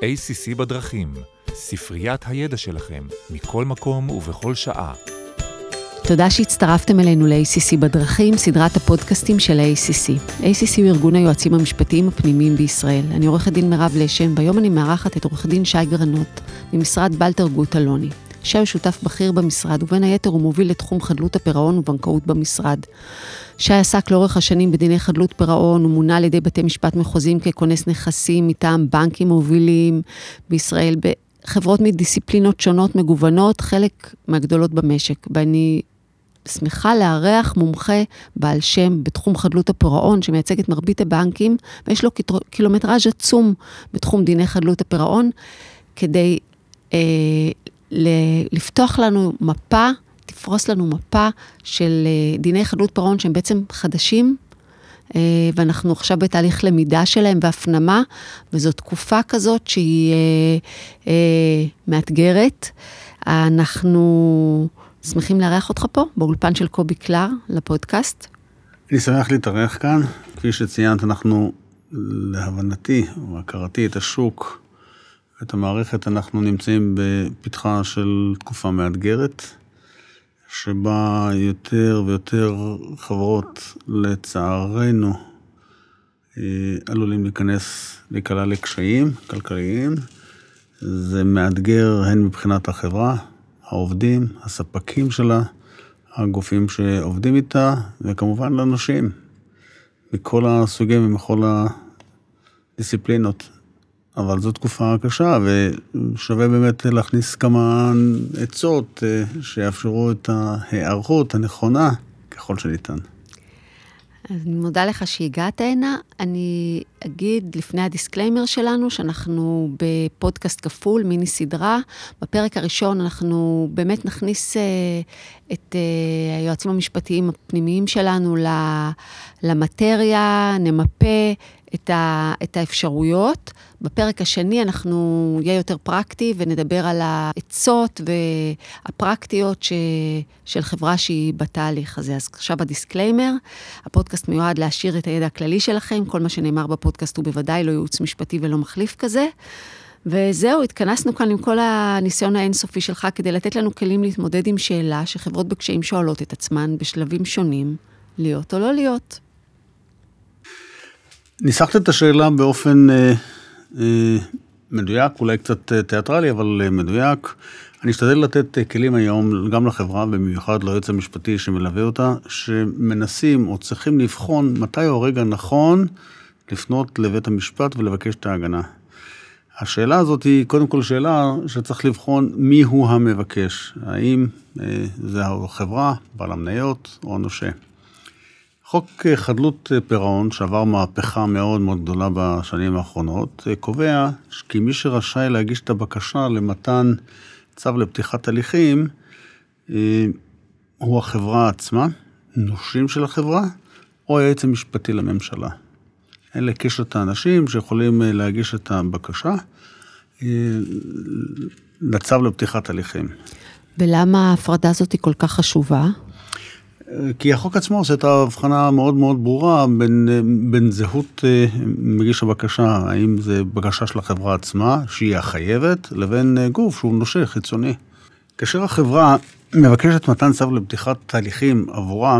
ACC בדרכים, ספריית הידע שלכם, מכל מקום ובכל שעה. תודה שהצטרפתם אלינו ל-ACC בדרכים, סדרת הפודקאסטים של ה-ACC. ACC הוא ארגון היועצים המשפטיים הפנימיים בישראל. אני עורכת דין מירב לשם, והיום אני מארחת את עורך דין שי גרנות, ממשרד בלטר גוט אלוני. הוא שותף בכיר במשרד, ובין היתר הוא מוביל לתחום חדלות הפירעון ובנקאות במשרד. שי עסק לאורך השנים בדיני חדלות פירעון, הוא מונה על ידי בתי משפט מחוזיים ככונס נכסים מטעם בנקים מובילים בישראל, בחברות מדיסציפלינות שונות מגוונות, חלק מהגדולות במשק. ואני שמחה לארח מומחה בעל שם בתחום חדלות הפירעון, שמייצג את מרבית הבנקים, ויש לו קילומטראז' עצום בתחום דיני חדלות הפירעון, כדי אה, לפתוח לנו מפה, תפרוס לנו מפה של אה, דיני חדלות פירעון שהם בעצם חדשים, אה, ואנחנו עכשיו בתהליך למידה שלהם והפנמה, וזו תקופה כזאת שהיא אה, מאתגרת. אנחנו שמחים לארח אותך פה, באולפן של קובי קלר, לפודקאסט. אני שמח להתארח כאן. כפי שציינת, אנחנו, להבנתי, או הכרתי את השוק, את המערכת, אנחנו נמצאים בפתחה של תקופה מאתגרת, שבה יותר ויותר חברות, לצערנו, אה, עלולים להיכנס, להיקלע לקשיים כלכליים. זה מאתגר הן מבחינת החברה, העובדים, הספקים שלה, הגופים שעובדים איתה, וכמובן לאנשים, מכל הסוגים ומכל הדיסציפלינות. אבל זו תקופה קשה, ושווה באמת להכניס כמה עצות אה, שיאפשרו את ההיערכות הנכונה ככל שניתן. אז אני מודה לך שהגעת הנה. אני אגיד לפני ה disclaimer שלנו, שאנחנו בפודקאסט כפול, מיני סדרה. בפרק הראשון אנחנו באמת נכניס uh, את uh, היועצים המשפטיים הפנימיים שלנו למטריה, נמפה את, ה, את האפשרויות. בפרק השני אנחנו נהיה יותר פרקטי ונדבר על העצות והפרקטיות ש, של חברה שהיא בתהליך הזה. אז עכשיו ה disclaimer, הפודקאסט מיועד להעשיר את הידע הכללי שלכם, כל מה שנאמר בפודקאסט הוא בוודאי לא ייעוץ משפטי ולא מחליף כזה. וזהו, התכנסנו כאן עם כל הניסיון האינסופי שלך כדי לתת לנו כלים להתמודד עם שאלה שחברות בקשיים שואלות את עצמן בשלבים שונים, להיות או לא להיות. ניסחת את השאלה באופן אה, אה, מדויק, אולי קצת אה, תיאטרלי, אבל אה, מדויק. אני אשתדל לתת אה, כלים היום גם לחברה, ובמיוחד ליועץ המשפטי שמלווה אותה, שמנסים או צריכים לבחון מתי הוא הרגע הנכון לפנות לבית המשפט ולבקש את ההגנה. השאלה הזאת היא קודם כל שאלה שצריך לבחון מי הוא המבקש, האם אה, זה החברה, בעל המניות או הנושה. חוק אה, חדלות אה, פירעון, שעבר מהפכה מאוד מאוד גדולה בשנים האחרונות, אה, קובע כי מי שרשאי להגיש את הבקשה למתן צו לפתיחת הליכים, הוא החברה עצמה, נושים של החברה, או היועץ המשפטי לממשלה. אלה קשת האנשים שיכולים להגיש את הבקשה לצו לפתיחת הליכים. ולמה ההפרדה הזאת היא כל כך חשובה? כי החוק עצמו עושה את ההבחנה המאוד מאוד ברורה בין, בין זהות אה, מגיש הבקשה, האם זה בקשה של החברה עצמה, שהיא החייבת, לבין אה, גוף שהוא נושה חיצוני. כאשר החברה מבקשת מתן צו לפתיחת תהליכים עבורה,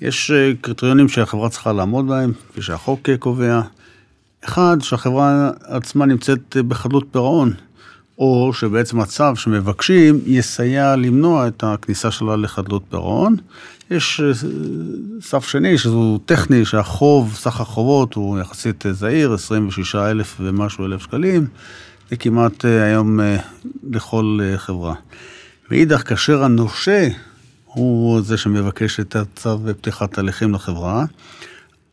יש אה, קריטריונים שהחברה צריכה לעמוד בהם, כפי שהחוק קובע. אחד, שהחברה עצמה נמצאת בחדלות פירעון. או שבעצם הצו שמבקשים יסייע למנוע את הכניסה שלה לחדלות פירעון. יש אה, סף שני שהוא טכני, שהחוב, סך החובות הוא יחסית זהיר, 26 אלף ומשהו אלף שקלים, זה כמעט אה, היום אה, לכל חברה. מאידך, כאשר הנושה הוא זה שמבקש את הצו בפתיחת הליכים לחברה,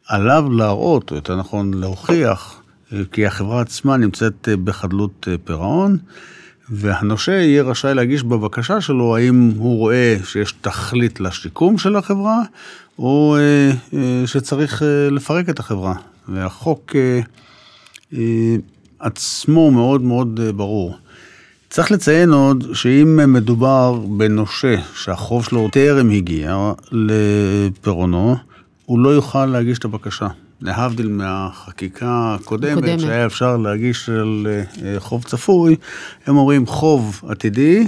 עליו להראות, או יותר נכון להוכיח, כי החברה עצמה נמצאת אה, בחדלות אה, פירעון, והנושה יהיה רשאי להגיש בבקשה שלו האם הוא רואה שיש תכלית לשיקום של החברה, או אה, שצריך לפרק את החברה. והחוק עצמו מאוד מאוד ברור. צריך לציין עוד שאם מדובר בנושה שהחוב שלו טרם הגיע לפירעונו, הוא לא יוכל להגיש את הבקשה. להבדיל מהחקיקה הקודמת, הקודמת. שהיה אפשר להגיש על אה, חוב צפוי, הם אומרים חוב עתידי,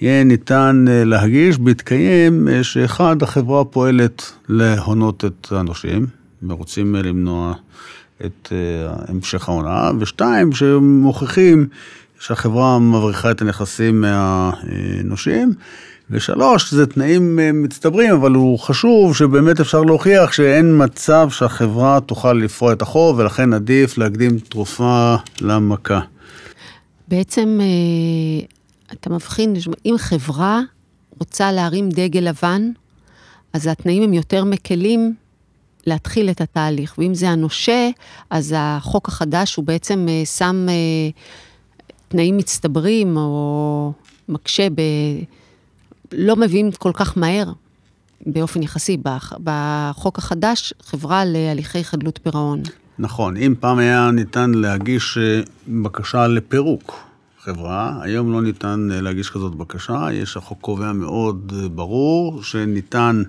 יהיה ניתן אה, להגיש בהתקיים אה, שאחד, החברה פועלת להונות את הנושים, ורוצים למנוע את המשך ההונאה, ושתיים, שמוכיחים שהחברה מבריחה את הנכסים מהנושים. ושלוש, זה תנאים אה, מצטברים, אבל הוא חשוב שבאמת אפשר להוכיח שאין מצב שהחברה תוכל לפרוע את החוב, ולכן עדיף להקדים תרופה למכה. בעצם אה, אתה מבחין, אם חברה רוצה להרים דגל לבן, אז התנאים הם יותר מקלים להתחיל את התהליך. ואם זה הנושה, אז החוק החדש הוא בעצם אה, שם תנאים מצטברים, או מקשה ב... לא מביאים כל כך מהר, באופן יחסי, בח- בחוק החדש, חברה להליכי חדלות פירעון. נכון, אם פעם היה ניתן להגיש אה, בקשה לפירוק חברה, היום לא ניתן אה, להגיש כזאת בקשה, יש החוק קובע מאוד אה, ברור שניתן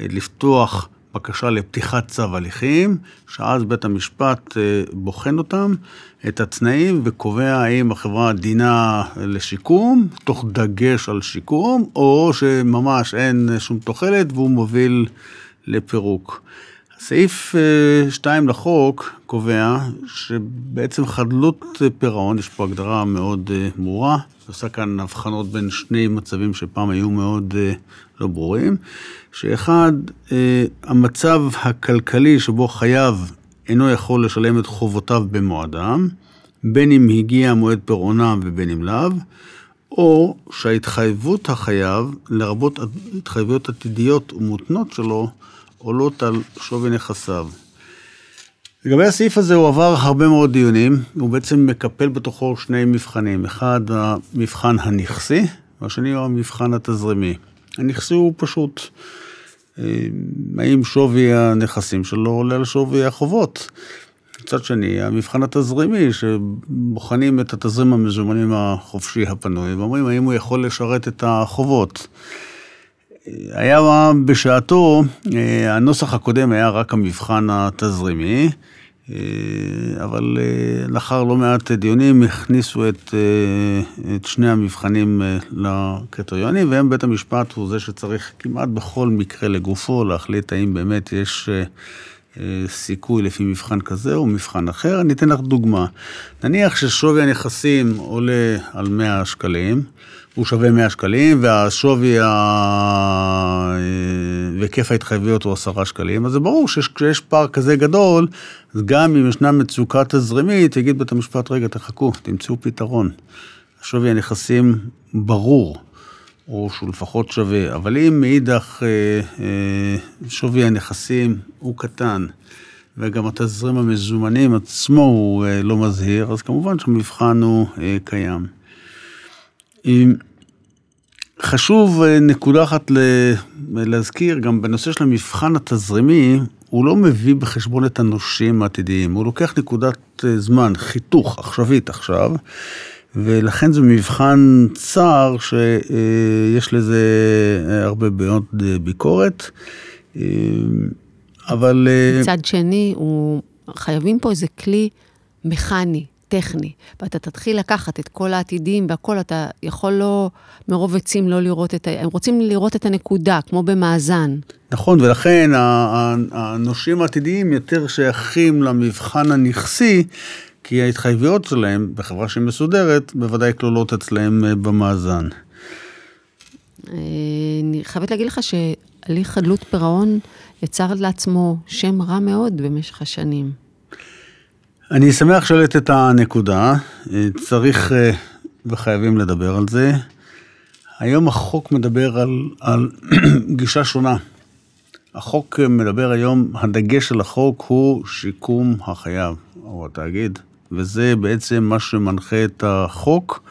לפתוח בקשה לפתיחת צו הליכים, שאז בית המשפט אה, בוחן אותם, את התנאים, וקובע האם החברה דינה לשיקום, תוך דגש על שיקום, או שממש אין שום תוחלת והוא מוביל לפירוק. סעיף 2 לחוק קובע שבעצם חדלות פירעון, יש פה הגדרה מאוד אה, ברורה, עושה כאן הבחנות בין שני מצבים שפעם היו מאוד אה, לא ברורים, שאחד, אה, המצב הכלכלי שבו חייב אינו יכול לשלם את חובותיו במועדם, בין אם הגיע מועד פירעונם ובין אם לאו, או שההתחייבות החייב, לרבות התחייבויות עתידיות ומותנות שלו, עולות על שווי נכסיו. לגבי הסעיף הזה הוא עבר הרבה מאוד דיונים, הוא בעצם מקפל בתוכו שני מבחנים, אחד המבחן הנכסי, והשני הוא המבחן התזרימי. הנכסי הוא פשוט, אה, האם שווי הנכסים שלו עולה על שווי החובות. מצד שני, המבחן התזרימי, שבוחנים את התזרים המזומנים החופשי הפנוי, ואומרים האם הוא יכול לשרת את החובות. היה בשעתו, אה, הנוסח הקודם היה רק המבחן התזרימי, אה, אבל אה, לאחר לא מעט דיונים הכניסו את, את שני המבחנים לקריטריונים, והם בית המשפט הוא זה שצריך כמעט בכל מקרה לגופו להחליט האם באמת יש סיכוי לפי מבחן כזה או מבחן אחר. אני אתן לך דוגמה. נניח ששווי הנכסים עולה על 100 שקלים, הוא שווה 100 שקלים, והשווי ה... והיקף ההתחייבויות הוא 10 שקלים, אז זה ברור שכשיש פער כזה גדול, אז גם אם ישנה מצוקה תזרימית, יגיד בית המשפט, רגע, תחכו, תמצאו פתרון. שווי הנכסים ברור, או שהוא לפחות שווה, אבל אם מאידך שווי הנכסים הוא קטן, וגם התזרים המזומנים עצמו הוא לא מזהיר, אז כמובן שהמבחן הוא קיים. חשוב נקודה אחת להזכיר, גם בנושא של המבחן התזרימי, הוא לא מביא בחשבון את הנושים העתידיים, הוא לוקח נקודת זמן, חיתוך, עכשווית עכשיו, ולכן זה מבחן צר שיש לזה הרבה מאוד ביקורת, אבל... מצד שני, הוא... חייבים פה איזה כלי מכני, טכני, ואתה תתחיל לקחת את כל העתידים והכל, אתה יכול לא, מרוב עצים לא לראות את ה... הם רוצים לראות את הנקודה, כמו במאזן. נכון, ולכן הנושים העתידיים יותר שייכים למבחן הנכסי, כי ההתחייבויות שלהם, בחברה שהיא מסודרת, בוודאי כלולות אצלהם במאזן. אני חייבת להגיד לך שהליך חדלות פירעון יצר לעצמו שם רע מאוד במשך השנים. אני שמח שואלת את הנקודה, צריך וחייבים לדבר על זה. היום החוק מדבר על, על גישה שונה. החוק מדבר היום, הדגש של החוק הוא שיקום החייב, או התאגיד, וזה בעצם מה שמנחה את החוק,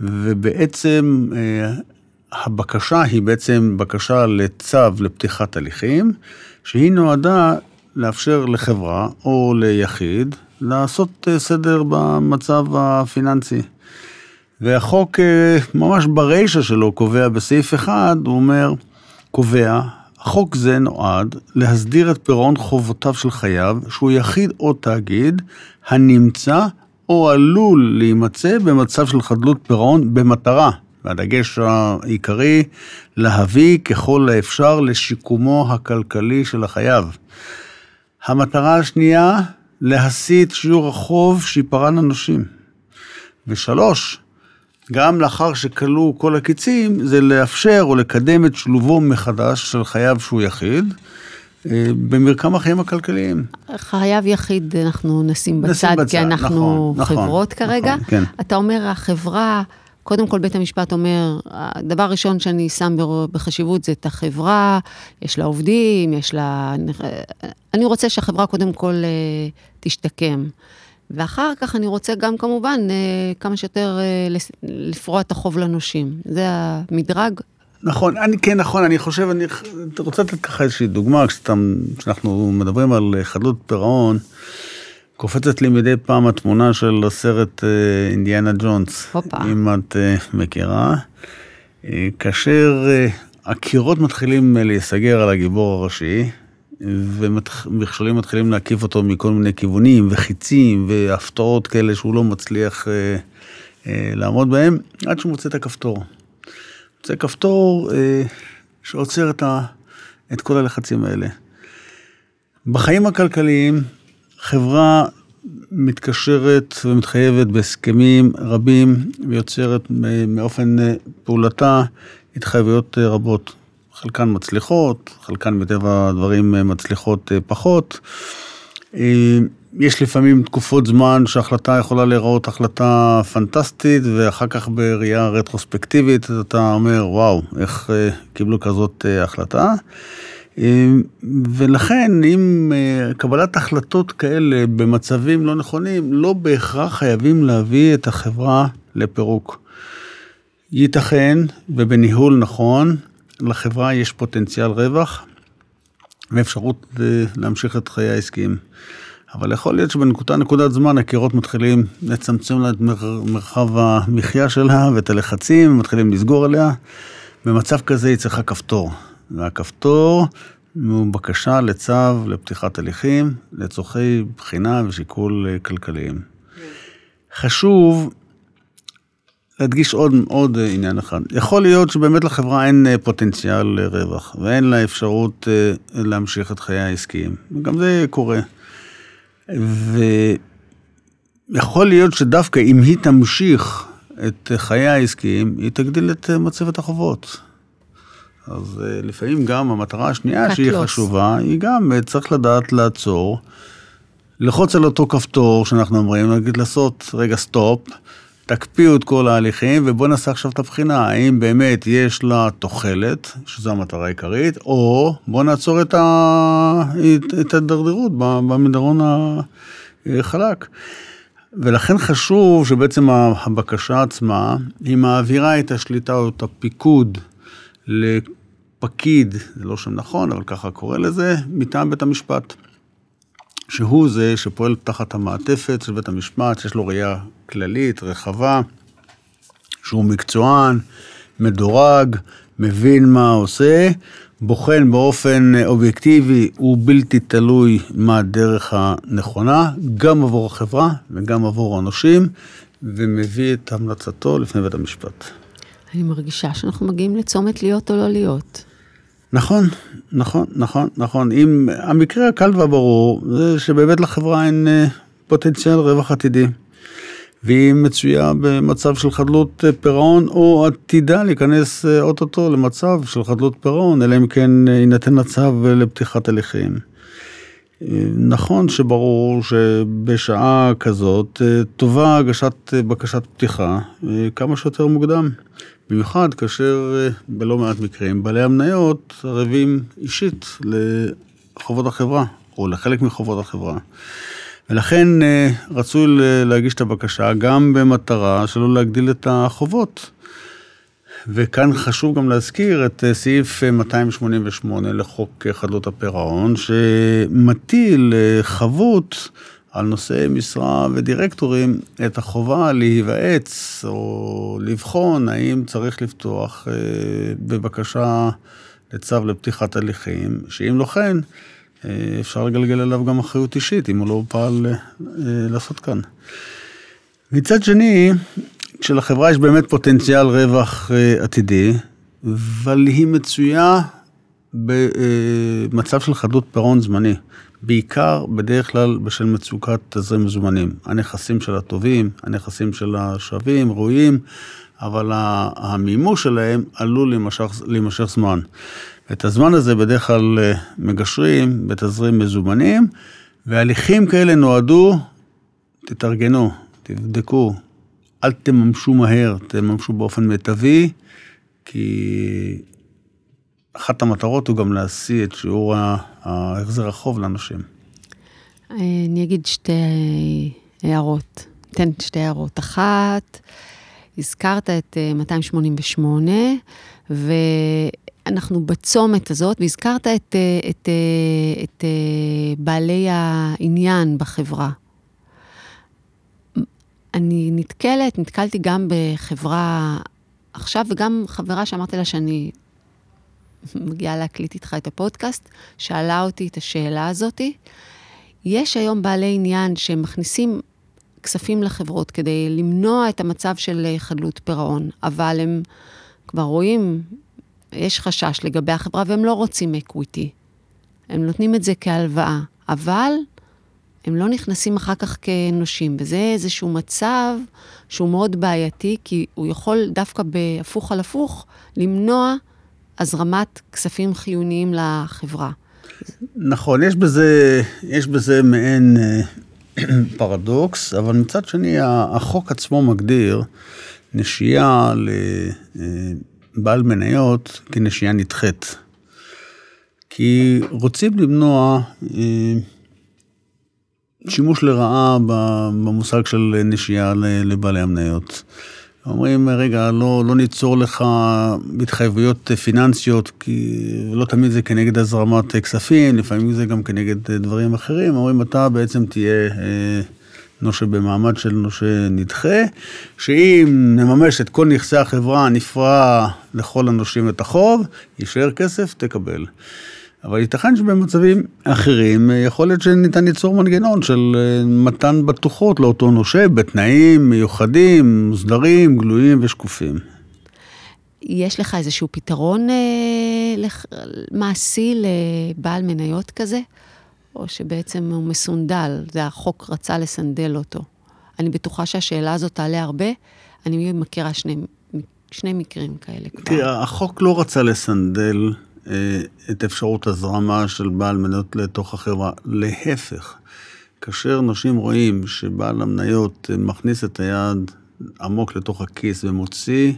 ובעצם הבקשה היא בעצם בקשה לצו לפתיחת הליכים, שהיא נועדה לאפשר לחברה או ליחיד לעשות סדר במצב הפיננסי. והחוק ממש ברישה שלו קובע בסעיף אחד, הוא אומר, קובע, חוק זה נועד להסדיר את פירעון חובותיו של חייב שהוא יחיד או תאגיד הנמצא או עלול להימצא במצב של חדלות פירעון במטרה, והדגש העיקרי, להביא ככל האפשר לשיקומו הכלכלי של החייב. המטרה השנייה, להסיט שיעור החוב שיפרען הנושים. ושלוש, גם לאחר שכלו כל הקיצים, זה לאפשר או לקדם את שילובו מחדש של חייב שהוא יחיד. אה, במרקם החיים הכלכליים. חייב יחיד אנחנו נשים בצד, נשים בצד כי אנחנו נכון, חברות נכון, כרגע. נכון, כן. אתה אומר, החברה, קודם כל בית המשפט אומר, הדבר ראשון שאני שם בחשיבות זה את החברה, יש לה עובדים, יש לה... אני רוצה שהחברה קודם כל אה, תשתקם. ואחר כך אני רוצה גם כמובן אה, כמה שיותר אה, לפרוע את החוב לנושים. זה המדרג. נכון, אני, כן, נכון, אני חושב, אני רוצה לתת ככה איזושהי דוגמה, כשאתה, כשאנחנו מדברים על חדלות פירעון, קופצת לי מדי פעם התמונה של הסרט אה, אינדיאנה ג'ונס, הופה. אם את אה, מכירה, אה, כאשר הקירות מתחילים להיסגר על הגיבור הראשי, ומכשולים מתחילים להקיף אותו מכל מיני כיוונים, וחיצים, והפתעות כאלה שהוא לא מצליח אה, אה, לעמוד בהם, עד שהוא מוצא את הכפתור. זה כפתור אה, שעוצר את, ה, את כל הלחצים האלה. בחיים הכלכליים, חברה מתקשרת ומתחייבת בהסכמים רבים ויוצרת מאופן אה, פעולתה התחייבויות אה, רבות. חלקן מצליחות, חלקן מטבע הדברים אה, מצליחות פחות. יש לפעמים תקופות זמן שההחלטה יכולה להיראות החלטה פנטסטית, ואחר כך בראייה רטרוספקטיבית אתה אומר, וואו, איך קיבלו כזאת החלטה. אה, ולכן, אם אה, קבלת החלטות כאלה במצבים לא נכונים, לא בהכרח חייבים להביא את החברה לפירוק. ייתכן, ובניהול נכון, לחברה יש פוטנציאל רווח ואפשרות אה, להמשיך את חיי העסקיים. אבל יכול להיות שבנקודה נקודת זמן הקירות מתחילים לצמצם לה את מר- מרחב המחיה שלה ואת הלחצים, מתחילים לסגור עליה. במצב כזה היא צריכה כפתור. והכפתור הוא בקשה לצו לפתיחת הליכים לצורכי בחינה ושיקול אה, כלכליים. חשוב להדגיש עוד, עוד אה, עניין אחד. יכול להיות שבאמת לחברה אין אה, פוטנציאל לרווח, ואין לה אפשרות להמשיך את חיי העסקיים. וגם זה קורה. ויכול להיות שדווקא אם היא תמשיך את חיי העסקיים, היא תגדיל את מצבת החובות. אז אה, לפעמים גם המטרה השנייה cut שהיא. חשובה, היא גם אה, צריך לדעת לעצור, ללחוץ על אותו כפתור שאנחנו אומרים, נגיד לעשות רגע סטופ, תקפיאו את כל ההליכים ובואו נעשה עכשיו את הבחינה, האם באמת יש לה תוחלת, שזו המטרה העיקרית, או בואו נעצור את, ה... את, את ההידרדרות במדרון החלק. ולכן חשוב שבעצם הבקשה עצמה, היא מעבירה את השליטה או את הפיקוד לפקיד, זה לא שם נכון, אבל ככה קורא לזה, מטעם בית המשפט. שהוא זה שפועל תחת המעטפת של בית המשפט, שיש לו ראייה כללית, רחבה, שהוא מקצוען, מדורג, מבין מה עושה, בוחן באופן אובייקטיבי ובלתי תלוי מה הדרך הנכונה, גם עבור החברה וגם עבור הנושים, ומביא את המלצתו לפני בית המשפט. אני מרגישה שאנחנו מגיעים לצומת להיות או לא להיות. נכון, נכון, נכון, נכון. אם המקרה הקל והברור זה שבאמת לחברה אין אה, פוטנציאל רווח עתידי. והיא מצויה במצב של חדלות אה, פירעון, או עתידה להיכנס אה, אוטוטו למצב של חדלות פירעון, אלא אם כן יינתן הצו לפתיחת הליכים. נכון שברור שבשעה כזאת טובה הגשת בקשת פתיחה כמה שיותר מוקדם. במיוחד כאשר אה, בלא מעט מקרים בעלי המניות ערבים אישית לחובות החברה, או לחלק מחובות החברה. ולכן אה, רצוי להגיש את הבקשה גם במטרה שלא להגדיל את החובות. וכאן חשוב גם להזכיר את אה, סעיף אה, 288 לחוק חדלות הפירעון, שמטיל חבות על נושאי משרה ודירקטורים את החובה להיוועץ או לבחון האם צריך לפתוח אה, בבקשה לצו לפתיחת הליכים, שאם לא כן, אה, אפשר לגלגל עליו גם אחריות אישית, אם הוא לא פעל אה, לעשות כאן. מצד שני, כשלחברה יש באמת פוטנציאל רווח אה, עתידי, אבל היא מצויה במצב של חדלות פירעון זמני, בעיקר בדרך כלל בשל מצוקת תזרים מזומנים. הנכסים שלה טובים, הנכסים שלה שווים, ראויים, אבל המימוש שלהם עלול להימשך, להימשך זמן. את הזמן הזה בדרך כלל אה, מגשרים בתזרים מזומנים, והליכים כאלה נועדו, תתארגנו, תבדקו, אל תממשו מהר, תממשו באופן מיטבי, כי אחת המטרות הוא גם להשיא את שיעור ההחזר החוב לאנשים. אני אגיד שתי הערות, אתן שתי הערות. אחת, הזכרת את 288, אה, ואנחנו בצומת הזאת, והזכרת את, אה, את, אה, את, את בעלי העניין בחברה. אני נתקלת, נתקלתי גם בחברה עכשיו, וגם חברה שאמרתי לה שאני מגיעה להקליט איתך את הפודקאסט, שאלה אותי את השאלה הזאתי. יש היום בעלי עניין שמכניסים כספים לחברות כדי למנוע את המצב של חדלות פירעון, אבל הם כבר רואים, יש חשש לגבי החברה והם לא רוצים אקוויטי. הם נותנים את זה כהלוואה, אבל הם לא נכנסים אחר כך כנושים, וזה איזשהו מצב שהוא מאוד בעייתי, כי הוא יכול דווקא בהפוך על הפוך למנוע הזרמת כספים חיוניים לחברה. נכון, יש בזה, יש בזה מעין אה, פרדוקס, אבל מצד שני, החוק עצמו מגדיר נשייה לבעל מניות כנשייה נדחית. כי רוצים למנוע אה, שימוש לרעה במושג של נשייה לבעלי המניות. אומרים, רגע, לא, לא ניצור לך התחייבויות פיננסיות, כי לא תמיד זה כנגד הזרמת כספים, לפעמים זה גם כנגד דברים אחרים. אומרים, אתה בעצם תהיה אה, נושה במעמד של נושה נדחה, שאם נממש את כל נכסי החברה, נפרע לכל הנושים את החוב, יישאר כסף, תקבל. אבל ייתכן שבמצבים אחרים יכול להיות שניתן ליצור מנגנון של אה, מתן בטוחות לאותו נושה בתנאים מיוחדים, מוסדרים, גלויים ושקופים. יש לך איזשהו פתרון אה, לח... מעשי לבעל מניות כזה? או שבעצם הוא מסונדל, זה החוק רצה לסנדל אותו? אני בטוחה שהשאלה הזאת תעלה הרבה, אני מכירה שני, שני מקרים כאלה כבר. תראה, החוק לא רצה לסנדל אה, את אפשרות הזרמה של בעל מניות לתוך החברה. להפך, כאשר נושים רואים שבעל המניות מכניס את היד עמוק לתוך הכיס ומוציא,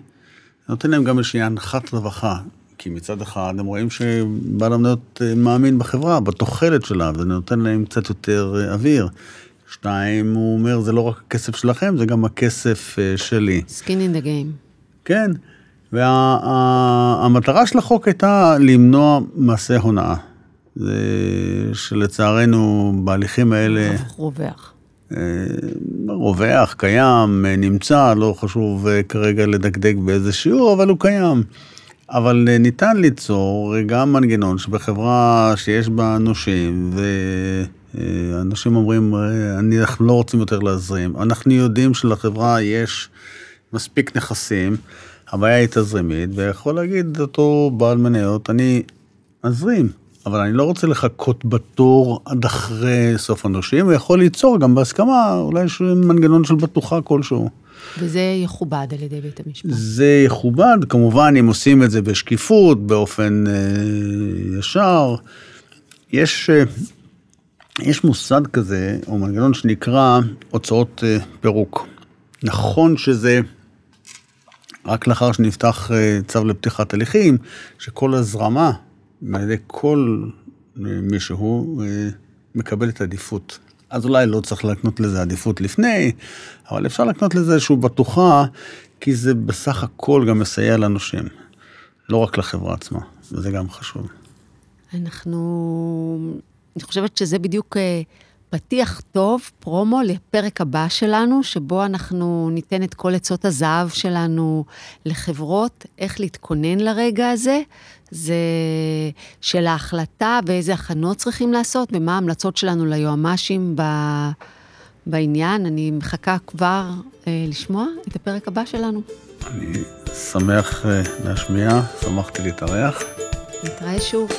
נותן להם גם איזושהי הנחת רווחה. כי מצד אחד הם רואים שבעל המניות אה, מאמין בחברה, בתוחלת שלה, וזה נותן להם קצת יותר אה, אוויר. שתיים, הוא אומר, זה לא רק הכסף שלכם, זה גם הכסף שלי. skin in the game. כן. והמטרה וה, של החוק הייתה למנוע מעשה הונאה. זה שלצערנו בהליכים האלה... רווח. אה, רווח, קיים, נמצא, לא חשוב אה, כרגע לדקדק באיזה שיעור, אבל הוא קיים. אבל אה, ניתן ליצור גם מנגנון שבחברה שיש בה נושים, ואנשים אומרים, אנחנו לא רוצים יותר להזרים, אנחנו יודעים שלחברה יש מספיק נכסים, הבעיה היא תזרימית, ויכול להגיד אותו בעל מניות, אני אזרים, אבל אני לא רוצה לחכות בתור עד אחרי סוף הנושים, הוא יכול ליצור גם בהסכמה אולי יש מנגנון של בטוחה כלשהו. וזה יכובד על ידי בית המשפט. זה יכובד, כמובן, אם עושים את זה בשקיפות, באופן אה, ישר. יש, אה, יש מוסד כזה, או מנגנון שנקרא הוצאות אה, פירוק. נכון שזה... רק לאחר שנפתח אה, צו לפתיחת הליכים, שכל הזרמה על ידי כל אה, מישהו אה, מקבלת עדיפות. אז אולי לא צריך להקנות לזה עדיפות לפני, אבל אפשר להקנות לזה איזושהי בטוחה, כי זה בסך הכל גם מסייע לנושים, לא רק לחברה עצמה, וזה גם חשוב. אנחנו, אני חושבת שזה בדיוק פתיח טוב, פרומו לפרק הבא שלנו, שבו אנחנו ניתן את כל עצות הזהב שלנו לחברות, איך להתכונן לרגע הזה. זה של ההחלטה ואיזה הכנות צריכים לעשות, ומה ההמלצות שלנו ליועמ"שים ב... בעניין. אני מחכה כבר אה, לשמוע את הפרק הבא שלנו. אני שמח אה, להשמיע, שמחתי להתארח. נתראה שוב.